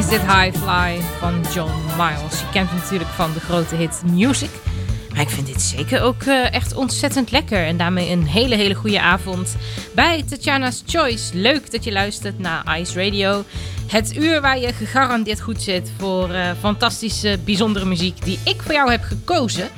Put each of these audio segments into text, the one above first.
Is dit High Fly van John Miles. Je kent natuurlijk van de grote hit Music. Maar ik vind dit zeker ook eh, echt ontzettend lekker. En daarmee een hele, hele goede avond bij Tatjana's Choice. Leuk dat je luistert naar Ice Radio. Het uur waar je gegarandeerd goed zit voor eh, fantastische, bijzondere muziek die ik voor jou heb gekozen.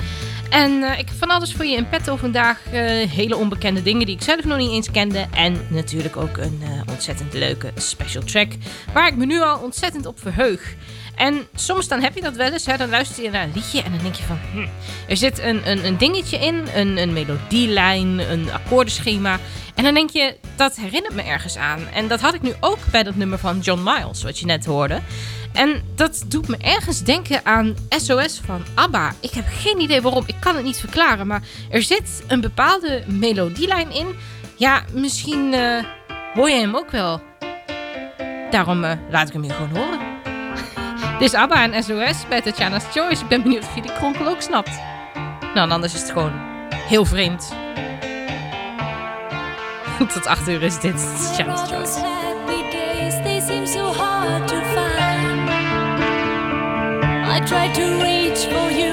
En eh, ik heb van alles voor je in petto vandaag. eh, hele onbekende dingen die ik zelf nog niet eens kende. En natuurlijk ook een eh, ontzettend leuke special track. Waar ik me nu al ontzettend op verheug. En soms dan heb je dat wel eens. Hè, dan luister je naar een liedje en dan denk je van... hm, er zit een, een, een dingetje in. Een, een melodielijn, een akkoordenschema. En dan denk je, dat herinnert me ergens aan. En dat had ik nu ook bij dat nummer van John Miles, wat je net hoorde. En dat doet me ergens denken aan SOS van ABBA. Ik heb geen idee waarom, ik kan het niet verklaren. Maar er zit een bepaalde melodielijn in. Ja, misschien eh, hoor je hem ook wel. Daarom eh, laat ik hem hier gewoon horen. Dit is ABBA en SOS bij Tatjana's Choice. Ik ben benieuwd of je die kronkel ook snapt. Nou, anders is het gewoon heel vreemd. Tot 8 uur is dit Tatjana's Choice. I tried to reach for you,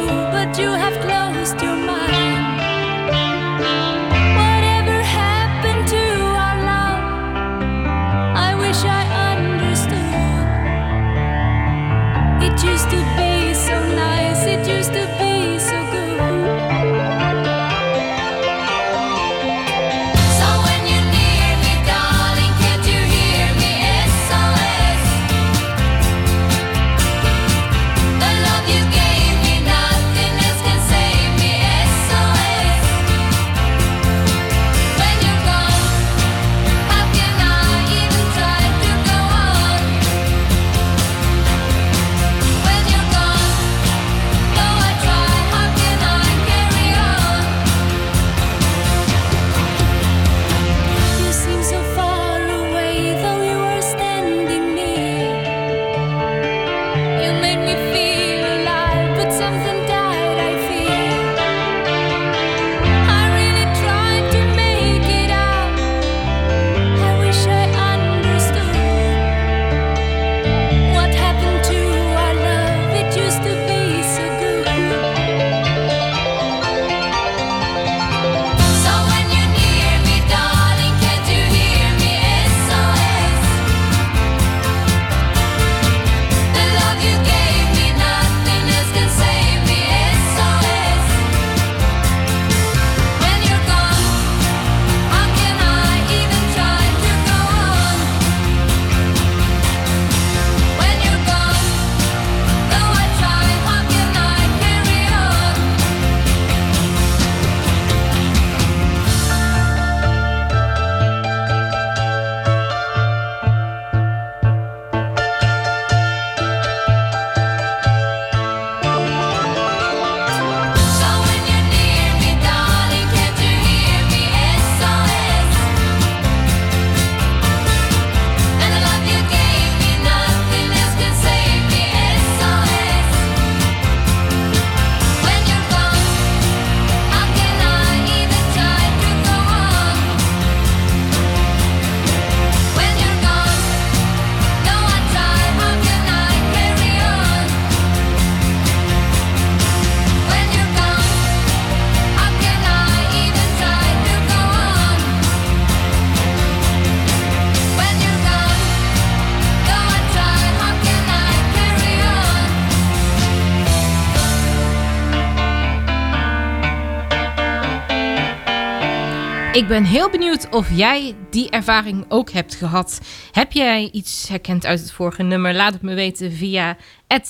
Ik ben heel benieuwd of jij die ervaring ook hebt gehad. Heb jij iets herkend uit het vorige nummer? Laat het me weten via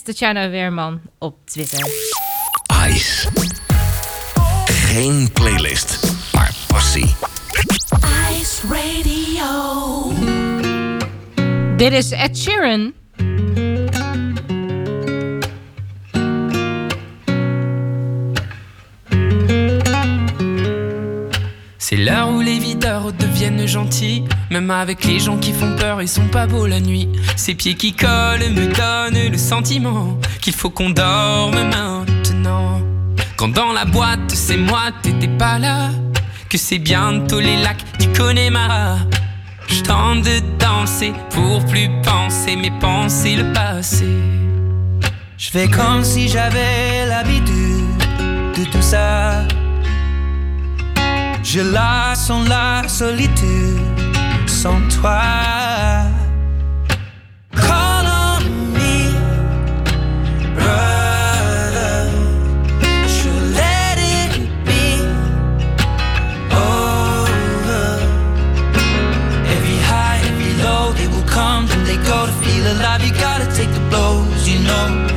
Tatjana Weerman op Twitter. Ice. Geen playlist, maar passie. Ice Radio. Dit is Ed Sheeran. C'est l'heure où les videurs deviennent gentils. Même avec les gens qui font peur, ils sont pas beaux la nuit. Ces pieds qui collent me donnent le sentiment qu'il faut qu'on dorme maintenant. Quand dans la boîte, c'est moi, t'étais pas là. Que c'est bientôt les lacs du Connemara. Je tente de danser pour plus penser, mais penser le passé. Je fais comme si j'avais l'habitude de tout ça. Je la sens la solitude sans toi. Call on me, brother. Let it be over. Every high, every low, they will come and they go to feel alive. You gotta take the blows, you know.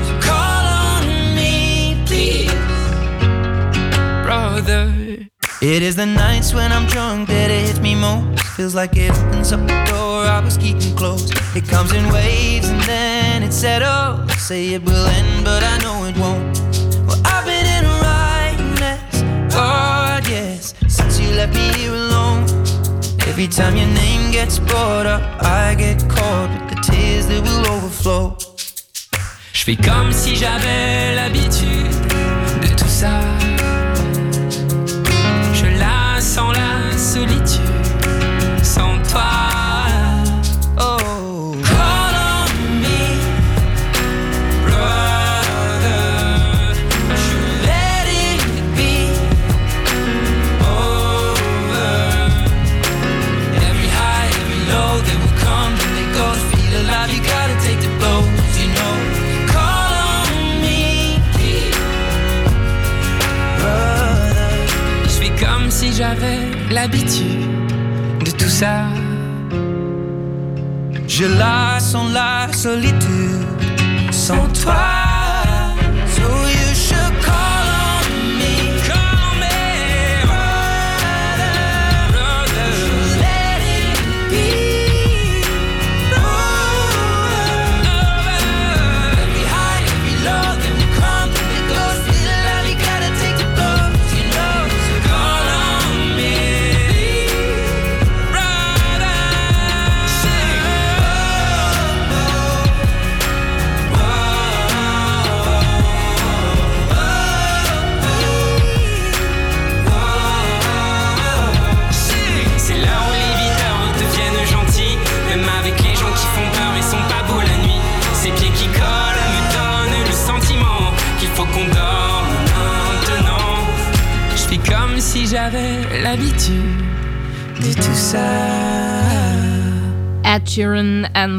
It is the nights when I'm drunk that it hits me most. Feels like it opens up the door I was keeping closed. It comes in waves and then it settles. Say it will end, but I know it won't. Well, I've been in a right mess, oh yes, since you left me here alone. Every time your name gets brought up, I get caught with the tears that will overflow. Je fais comme si j'avais l'habitude de tout ça. s'habitue de tout ça. Je la sens la solitude sans toi.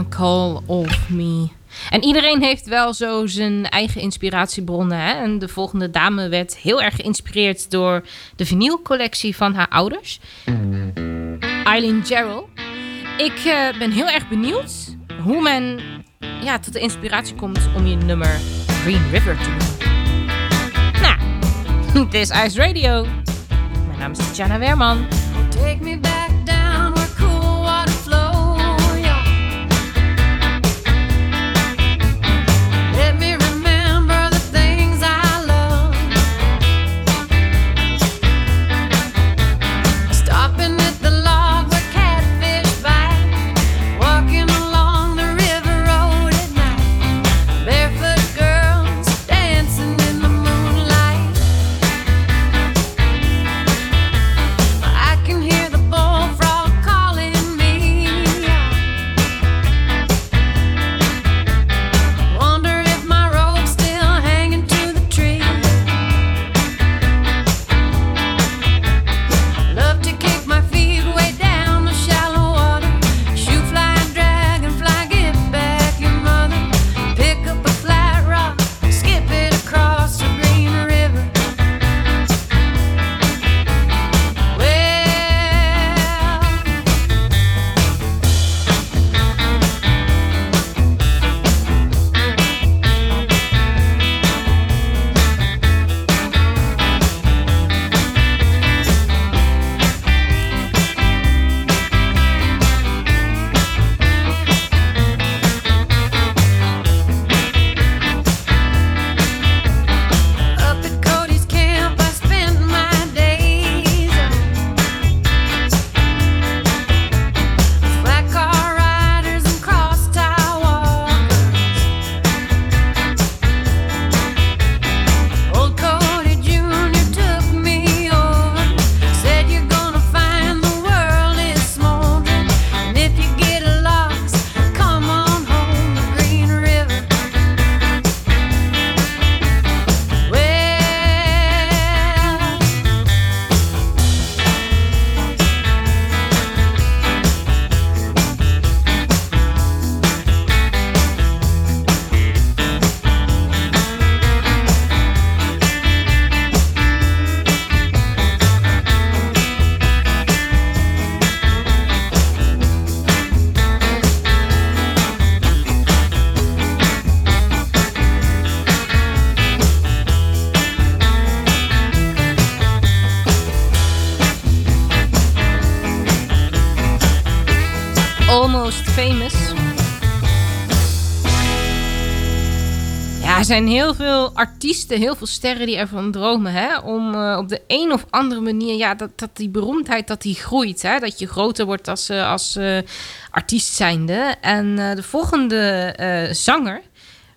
Call of Me. En iedereen heeft wel zo zijn eigen inspiratiebronnen. Hè? En de volgende dame werd heel erg geïnspireerd door de vinylcollectie van haar ouders. Eileen Gerald. Ik eh, ben heel erg benieuwd hoe men ja, tot de inspiratie komt om je nummer Green River te doen. Nou, dit is Ice Radio. Mijn naam is Jana Weerman. Take me back. Almost Famous. Ja, er zijn heel veel artiesten, heel veel sterren die ervan dromen. Hè? Om eh, op de een of andere manier, ja, dat, dat die beroemdheid dat die groeit. Hè? Dat je groter wordt als, eh, als uh, artiest zijnde. En de volgende zanger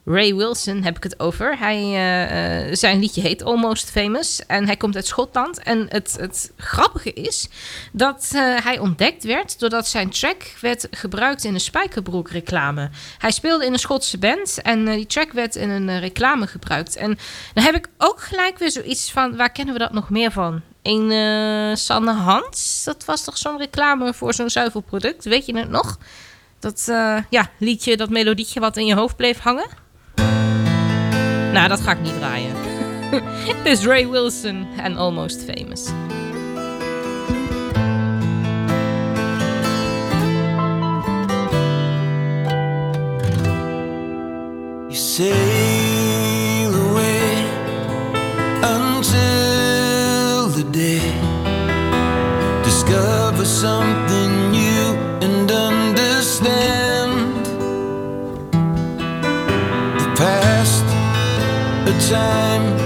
Ray Wilson heb ik het over. Hij, eh, eh, zijn liedje heet Almost Famous en hij komt uit Schotland. En het, het grappige is dat eh, hij ontdekt werd doordat zijn track werd gebruikt in een spijkerbroek reclame. Hij speelde in een Schotse band en die track werd in een reclame gebruikt. En dan heb ik ook gelijk weer zoiets van, waar kennen we dat nog meer van? Een Sanne Hans, dat was toch zo'n reclame voor zo'n zuivelproduct, weet je het nog? Dat ja, liedje, dat melodietje wat in je hoofd bleef hangen. Nou, dat ga ik niet draaien. Dit is Ray Wilson en Almost Famous. You sail away until the day discover something time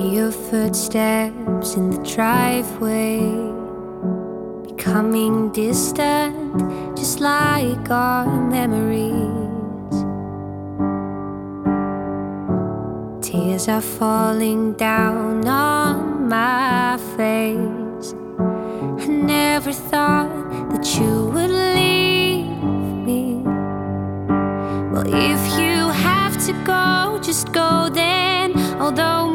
your footsteps in the driveway, becoming distant, just like our memories. Tears are falling down on my face. I never thought that you would leave me. Well, if you have to go, just go then. Although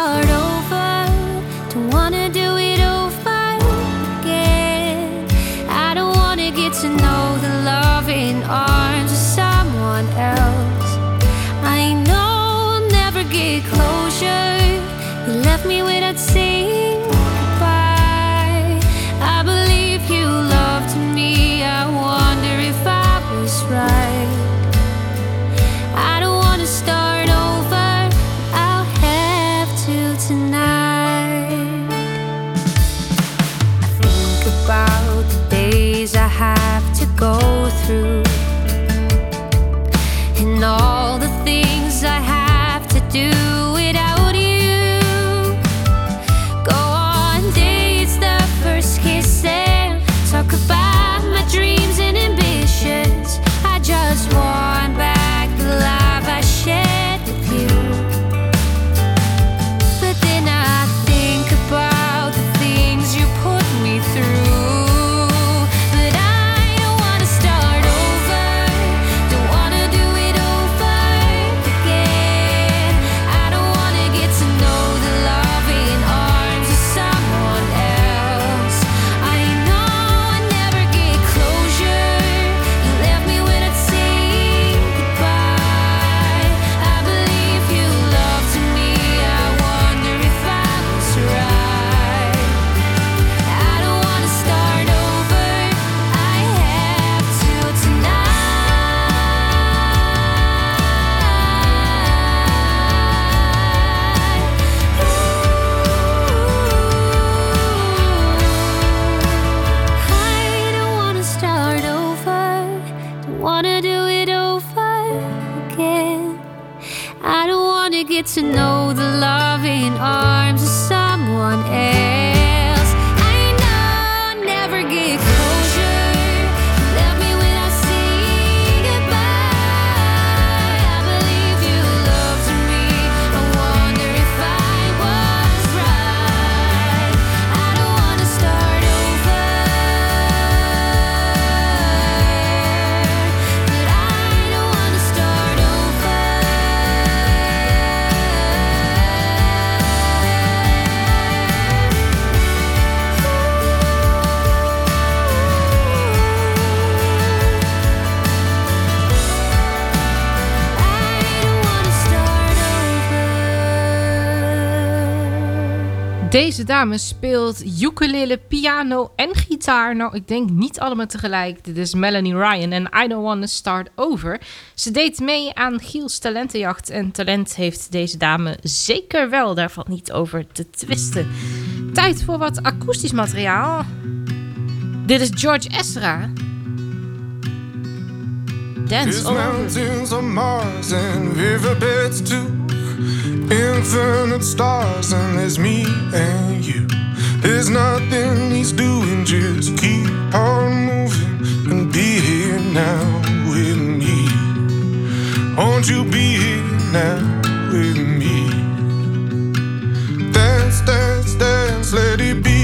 wanna Deze dame speelt ukulele, piano en gitaar. Nou, ik denk niet allemaal tegelijk. Dit is Melanie Ryan en I Don't Wanna Start Over. Ze deed mee aan Giels Talentenjacht. En talent heeft deze dame zeker wel. Daar valt niet over te twisten. Tijd voor wat akoestisch materiaal. Dit is George Ezra. Dance There's over. mountains on Mars and riverbeds too. Infinite stars and there's me and you. There's nothing he's doing, just keep on moving and be here now with me. Won't you be here now with me? Dance, dance, dance, let it be,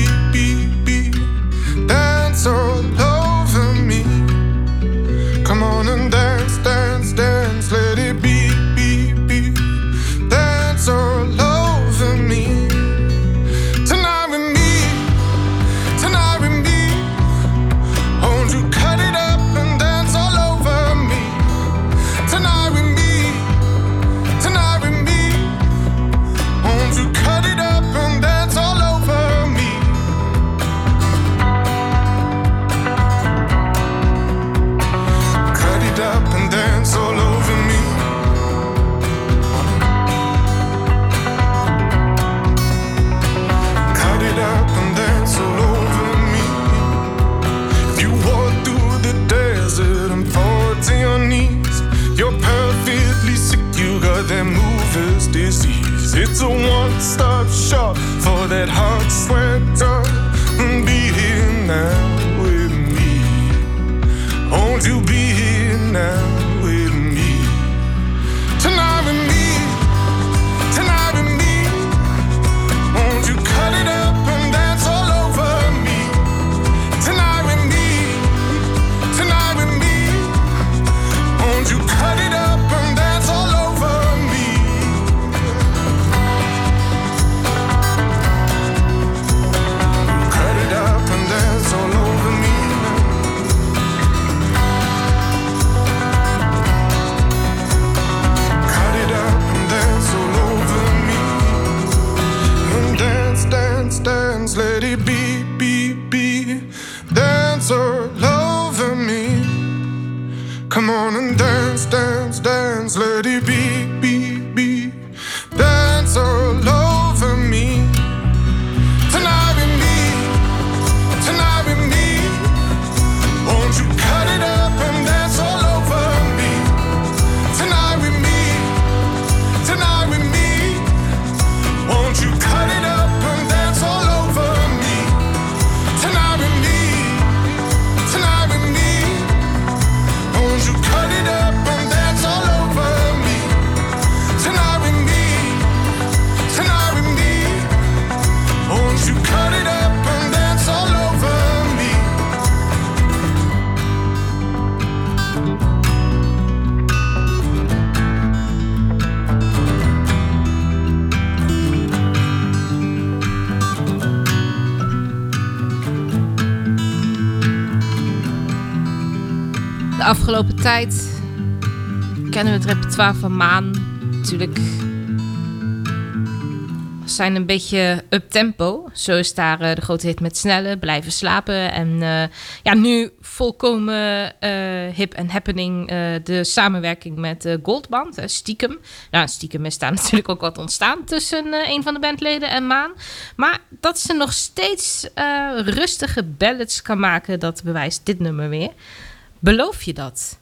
12 maan natuurlijk zijn een beetje up-tempo. Zo is daar eh, de grote hit met snelle, blijven slapen. En eh, ja, nu volkomen eh, hip en happening de samenwerking met Goldband, Stiekem. Nou, Stiekem is daar natuurlijk ook wat ontstaan tussen een van de bandleden en Maan. Maar dat ze nog steeds rustige ballads kan maken, dat bewijst dit nummer weer. Beloof je dat?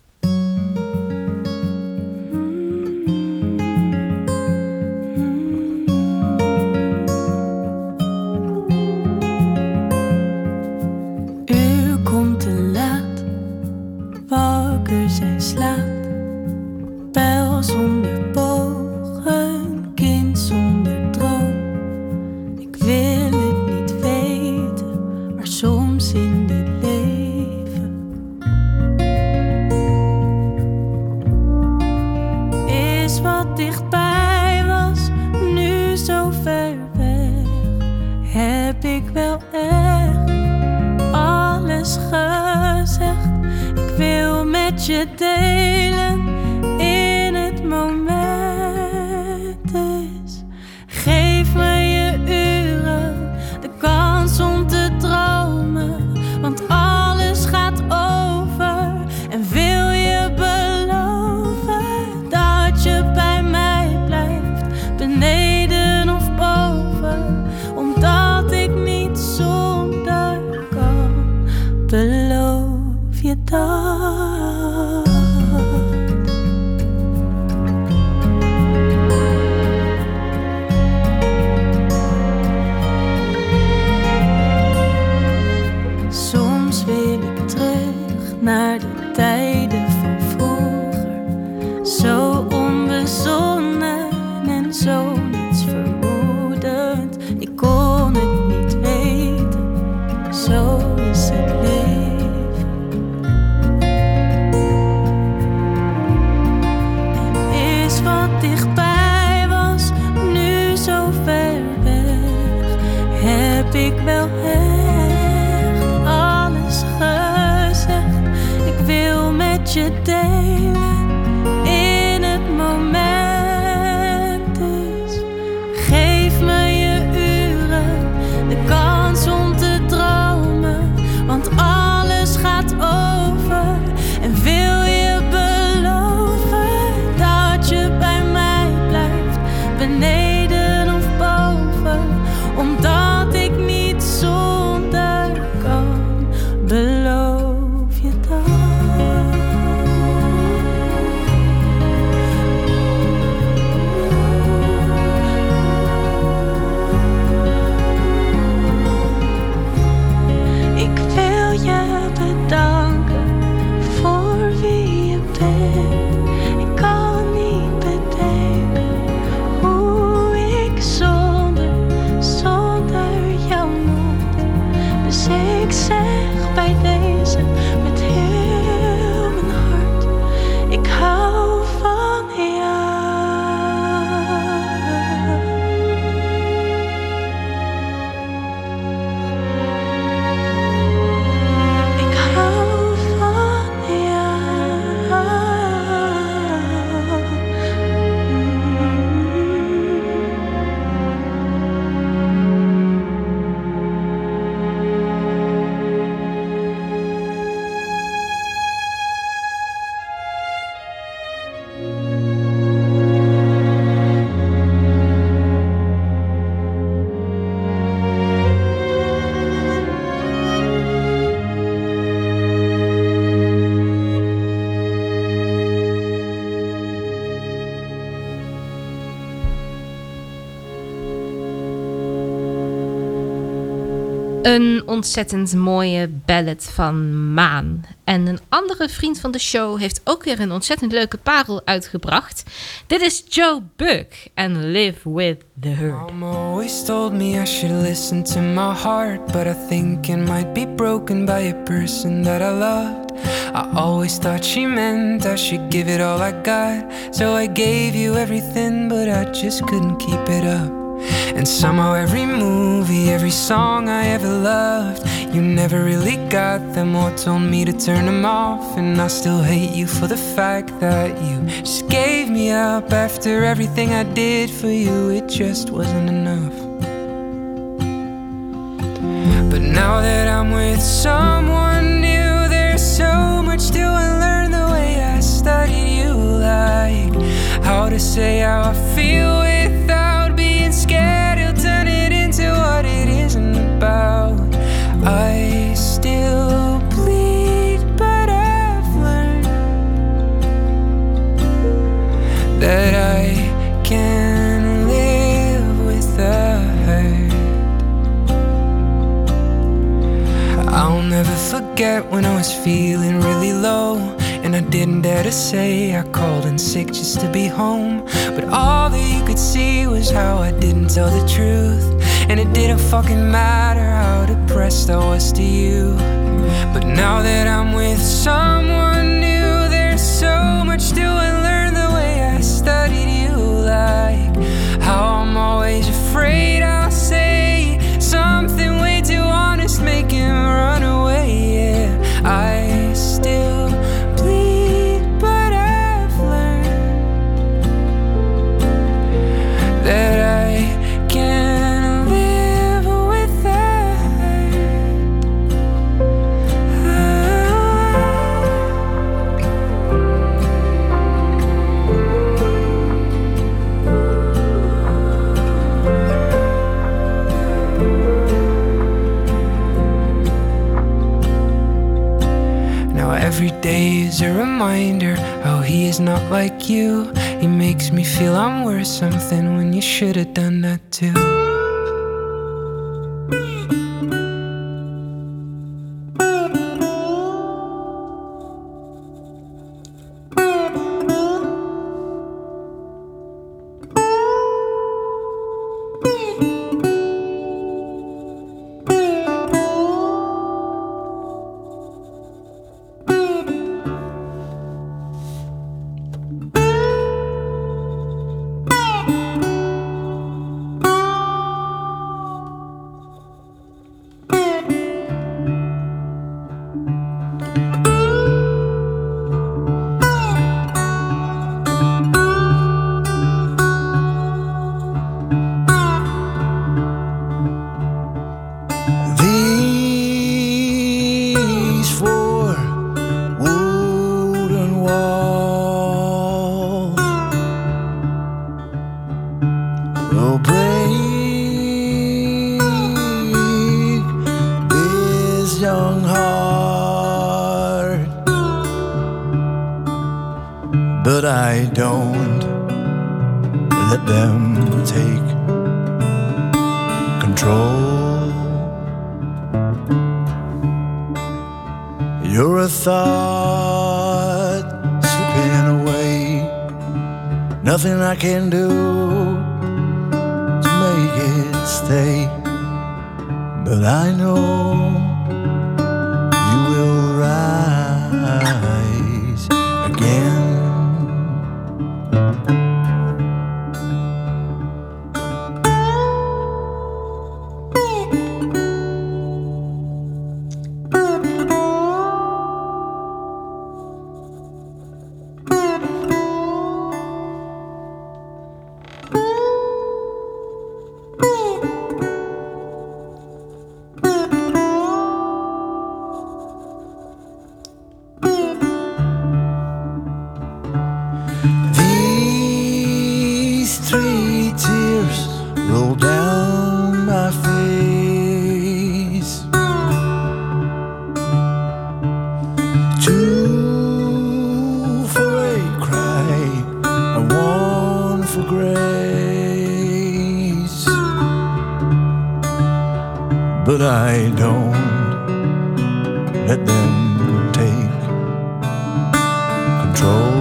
Een ontzettend mooie ballad van Maan. En een andere vriend van de show heeft ook weer een ontzettend leuke parel uitgebracht. Dit is Joe Buck en Live With The Herd. Mom always told me I should listen to my heart, but I think it might be broken by a person that I loved. I always thought she meant I should give it all I got, so I gave you everything, but I just couldn't keep it up. And somehow every movie, every song I ever loved, you never really got them or told me to turn them off. And I still hate you for the fact that you just gave me up after everything I did for you. It just wasn't enough. But now that I'm with someone new, there's so much to unlearn the way I studied you, like how to say how I feel that I can live with the hurt. I'll never forget when I was feeling really low. And I didn't dare to say I called in sick just to be home. But all that you could see was how I didn't tell the truth. And it didn't fucking matter how depressed I was to you. But now that I'm with someone new, there's so much to I studied you like how I'm always afraid I'll say something way too honest, making him run is a reminder how he is not like you. He makes me feel I'm worth something when you should have done that too. But I don't let them take control.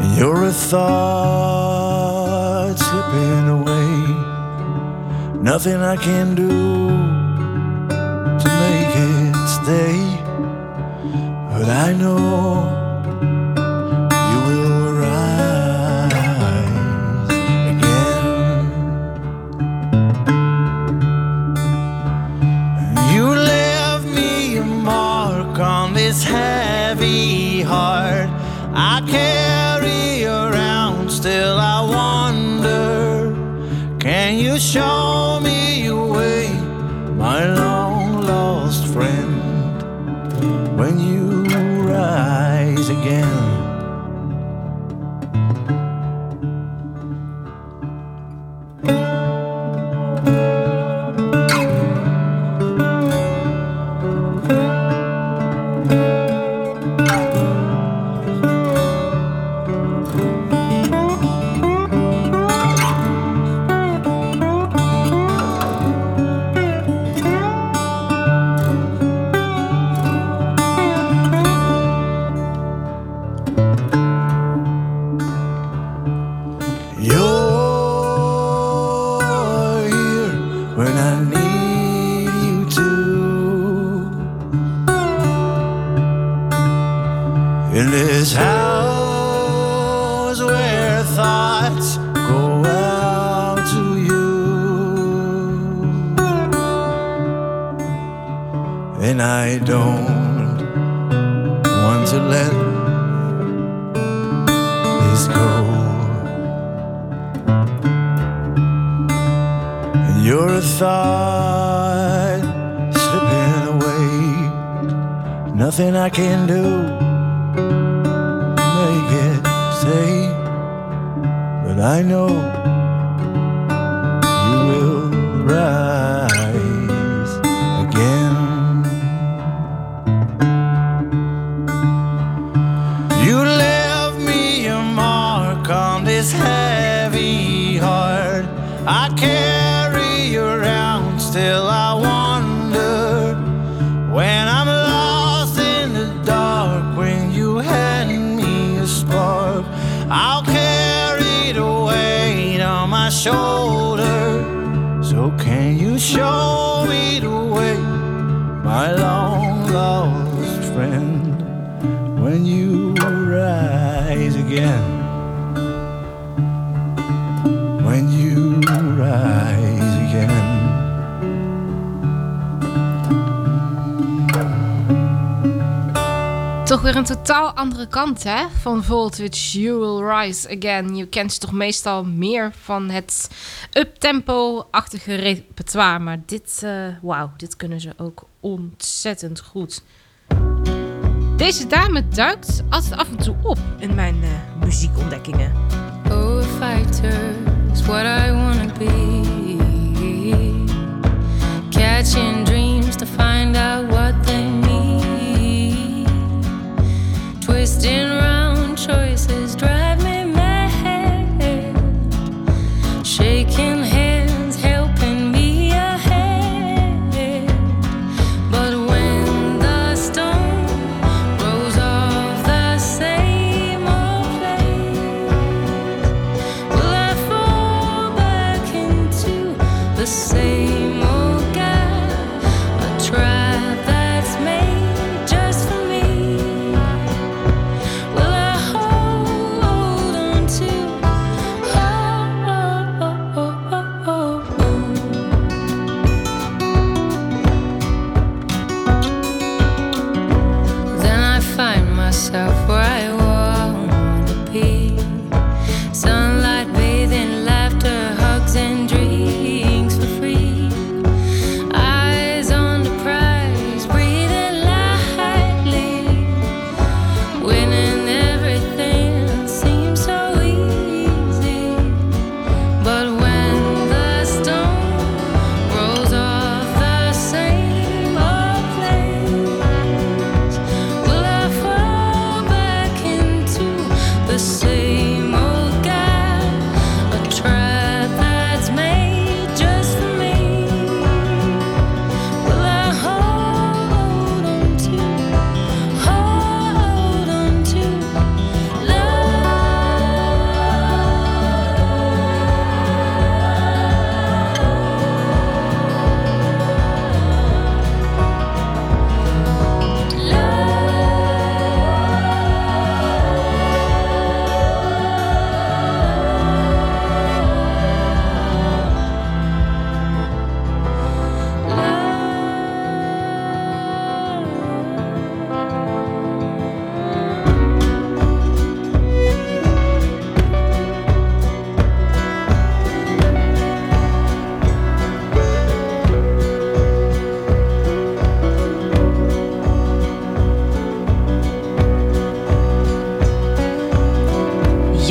And you're a thought slipping away. Nothing I can do to make it stay. But I know and I don't want to let this go. And you're a thought slipping away. Nothing I can do make it stay. But I know you will rise shoulder. So can you show me the way, my long Toch weer een totaal andere kant, hè? Van Voltage, You Will Rise Again. Je kent ze toch meestal meer van het uptempo-achtige repertoire. Maar dit, wauw, dit kunnen ze ook ontzettend goed. Deze dame duikt altijd af en toe op in mijn eh, muziekontdekkingen. Oh, fighter what I be. Catching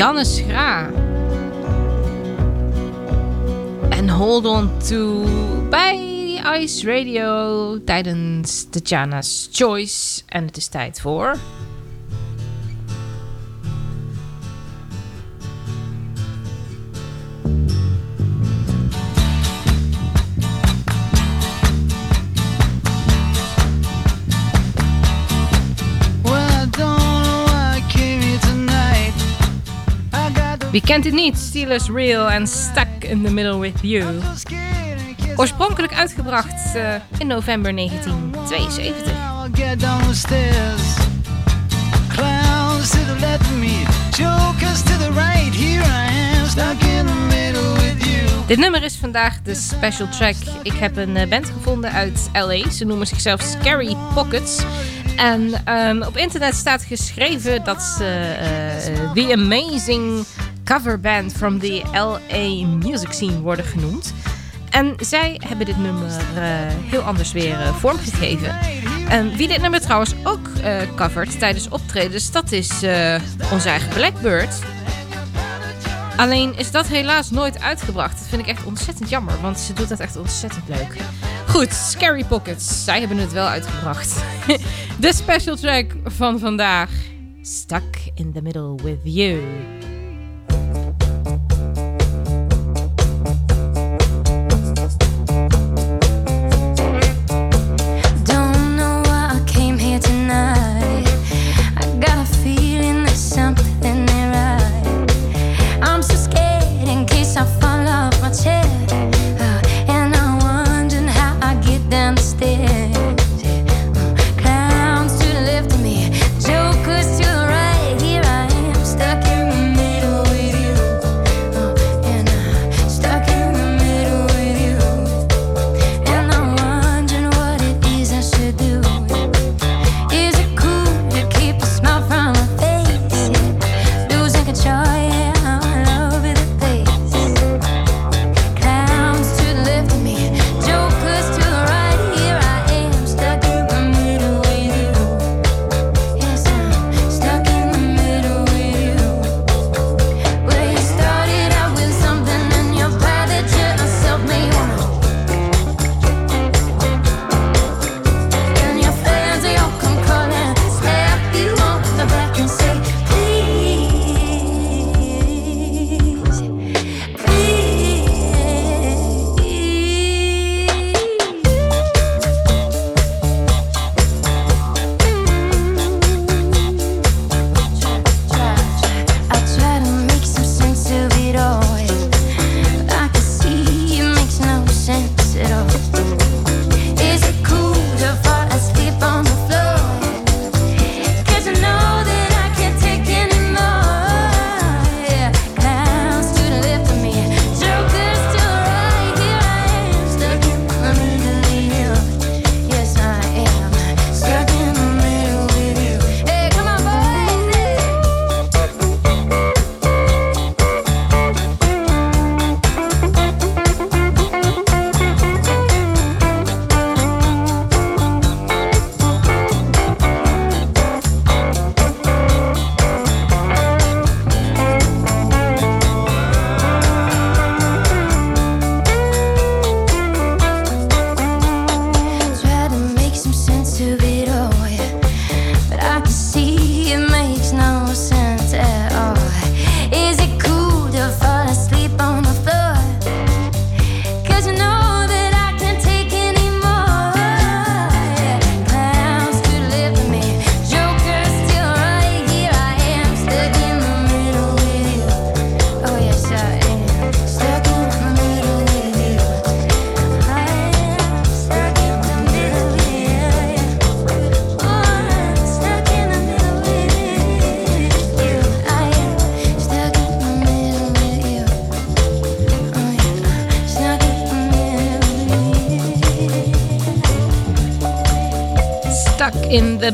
Janne Schra. En Hold On To bij Ice Radio tijdens Tatjana's Choice. En het is tijd voor... Wie kent het niet? Steelers Real en Stuck in the Middle with You. Oorspronkelijk uitgebracht eh, in november 1972. I'll get down the stairs. Clowns to the left of me, jokers to the right. Here I am, stuck in the middle with you. Dit nummer is vandaag de special track. Ik heb een eh, band gevonden uit LA. Ze noemen zichzelf Scary Pockets. En ehm, op internet staat geschreven dat ze eh, The Amazing Cover Band from the LA Music Scene worden genoemd. En zij hebben dit nummer eh, heel anders weer eh, vormgegeven. En wie dit nummer trouwens ook eh covert tijdens optredens, dat is onze eigen Blackbird. Alleen is dat helaas nooit uitgebracht. Dat vind ik echt ontzettend jammer, want ze doet dat echt ontzettend leuk. Goed, Scary Pockets. Zij hebben het wel uitgebracht. De special track van vandaag. Stuck in the middle with you.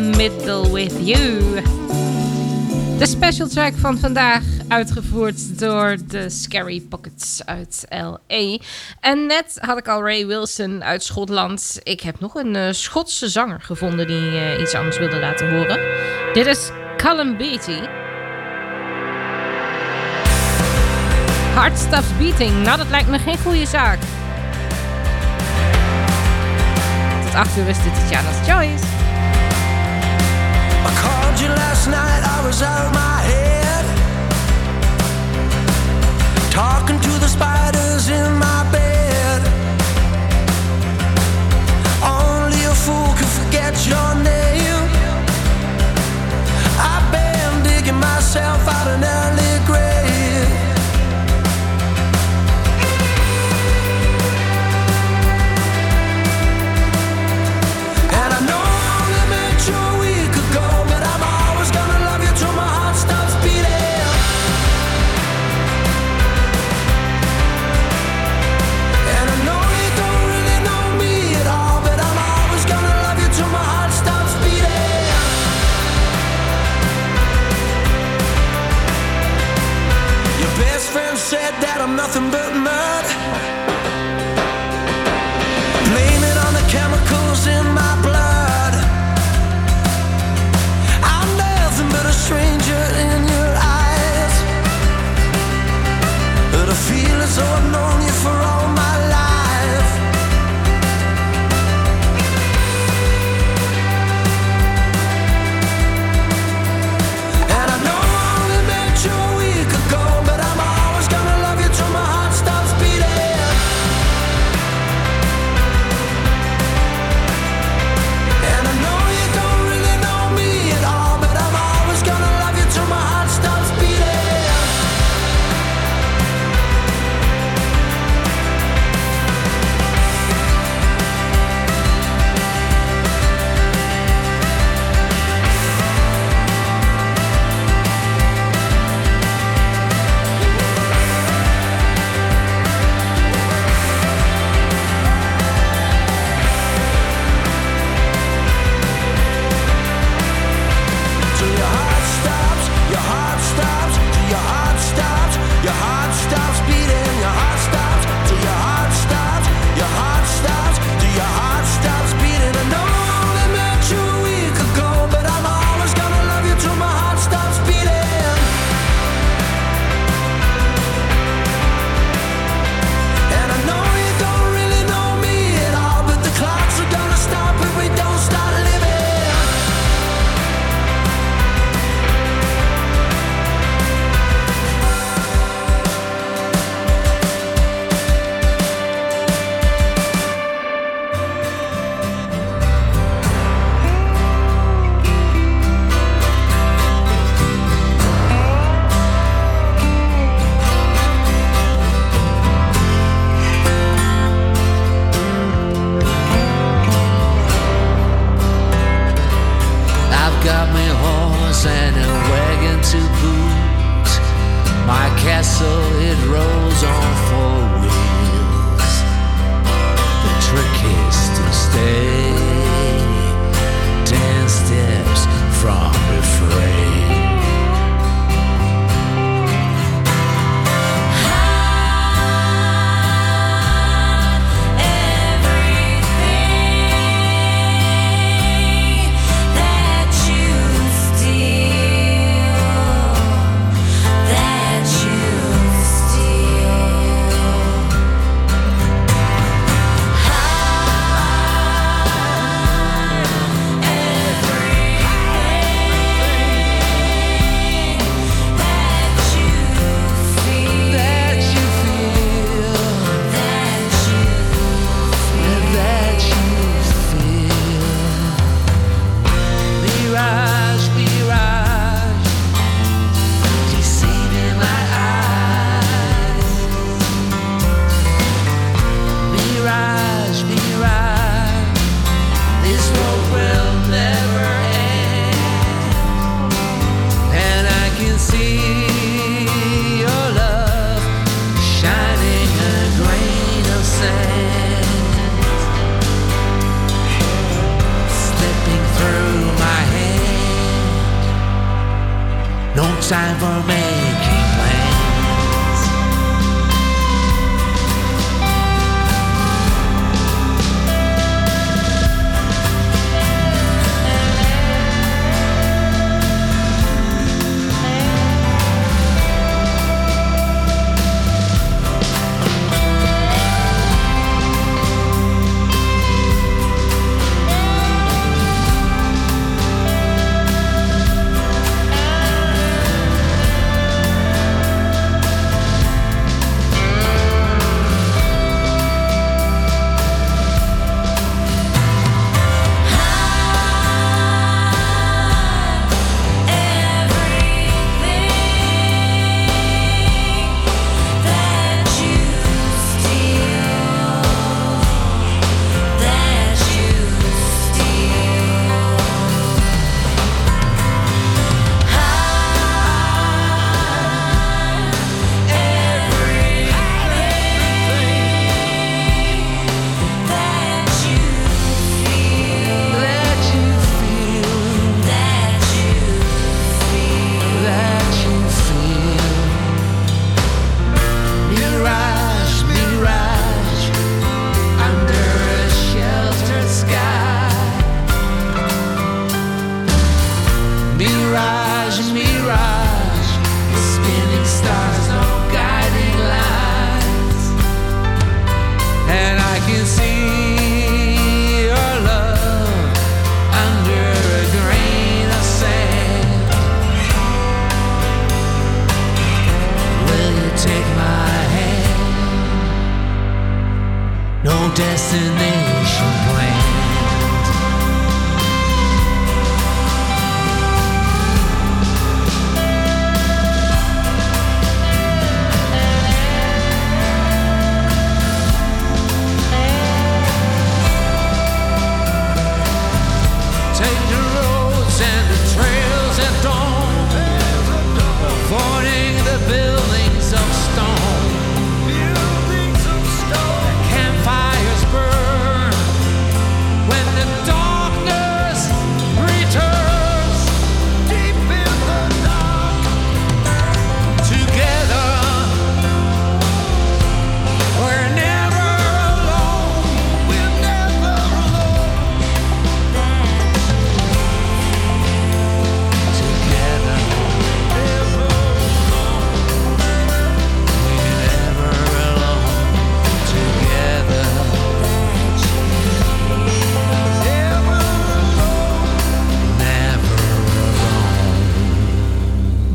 Middle with you. De special track van vandaag, uitgevoerd door de Scary Pockets uit LA. En net had ik al Ray Wilson uit Schotland. Ik heb nog een eh, Schotse zanger gevonden die eh, iets anders wilde laten horen. Dit is Callum Beatty. Heart Stops Beating. Nou, dat lijkt me geen goede zaak. Tot 8 uur is Choice. Last night, I was out of my head. Talking to the spiders in my bed. Only a fool could forget your name. I've been digging myself out an early grave. I'm nothing but mud. Blame it on the chemicals in my blood. I'm nothing but a stranger in your eyes. But I feel as though I've known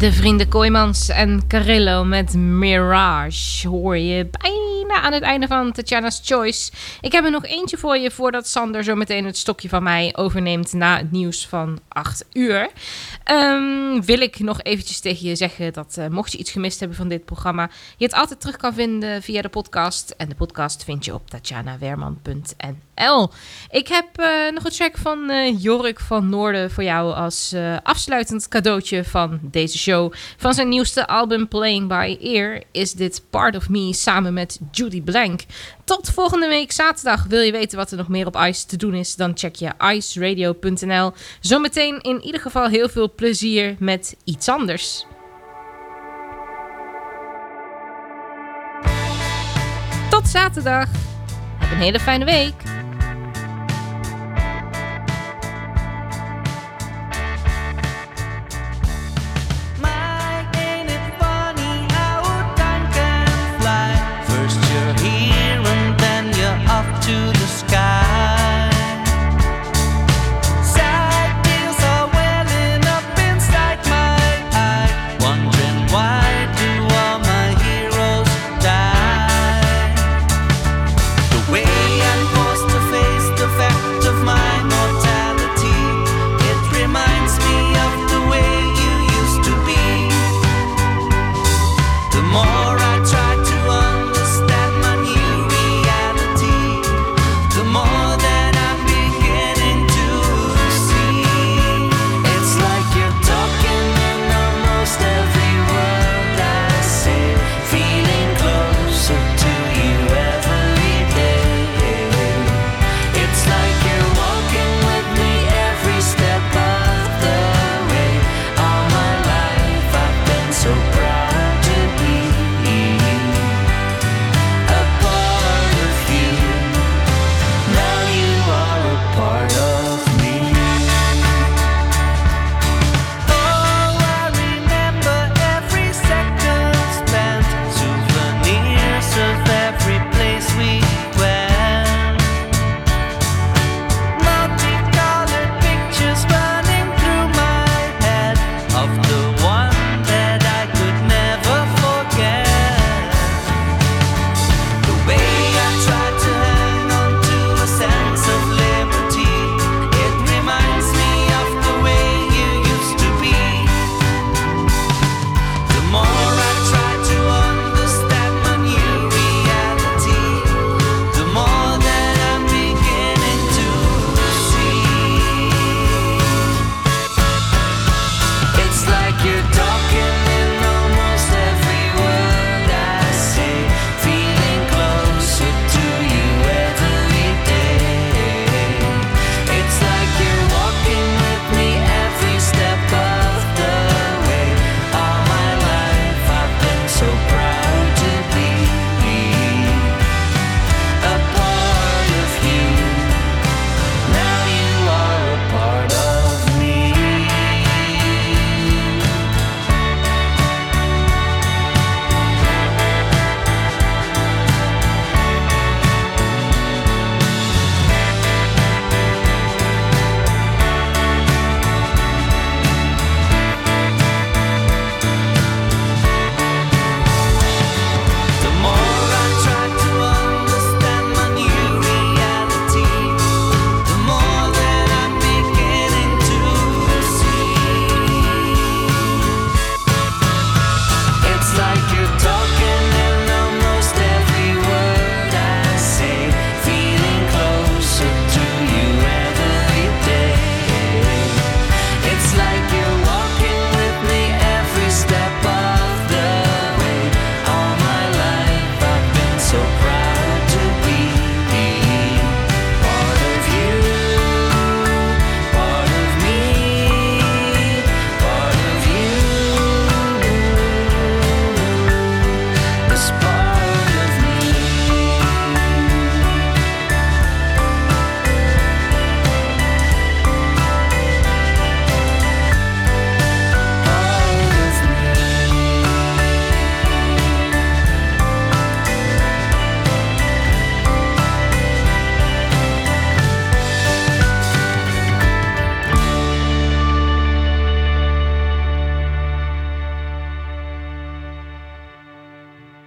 De vrienden Kooijmans en Carillo met Mirage. Hoor je bijna aan het einde van Tatjana's Choice. Ik heb er nog eentje voor je voordat Sander zo meteen het stokje van mij overneemt na het nieuws van 8 uur. Ehm, wil ik nog eventjes tegen je zeggen dat eh, mocht je iets gemist hebben van dit programma, je het altijd terug kan vinden via de podcast. En de podcast vind je op tatjanawerman.nl. Ik heb eh, nog een track van eh, Jorik van Noorden voor jou als afsluitend cadeautje van deze show. Van zijn nieuwste album Playing by Ear is dit Part of Me samen met Judy Blank. Tot volgende week zaterdag. Wil je weten wat er nog meer op ICE te doen is? Dan check je iceradio.nl. Zometeen in ieder geval heel veel plezier met iets anders. Tot zaterdag. Heb een hele fijne week.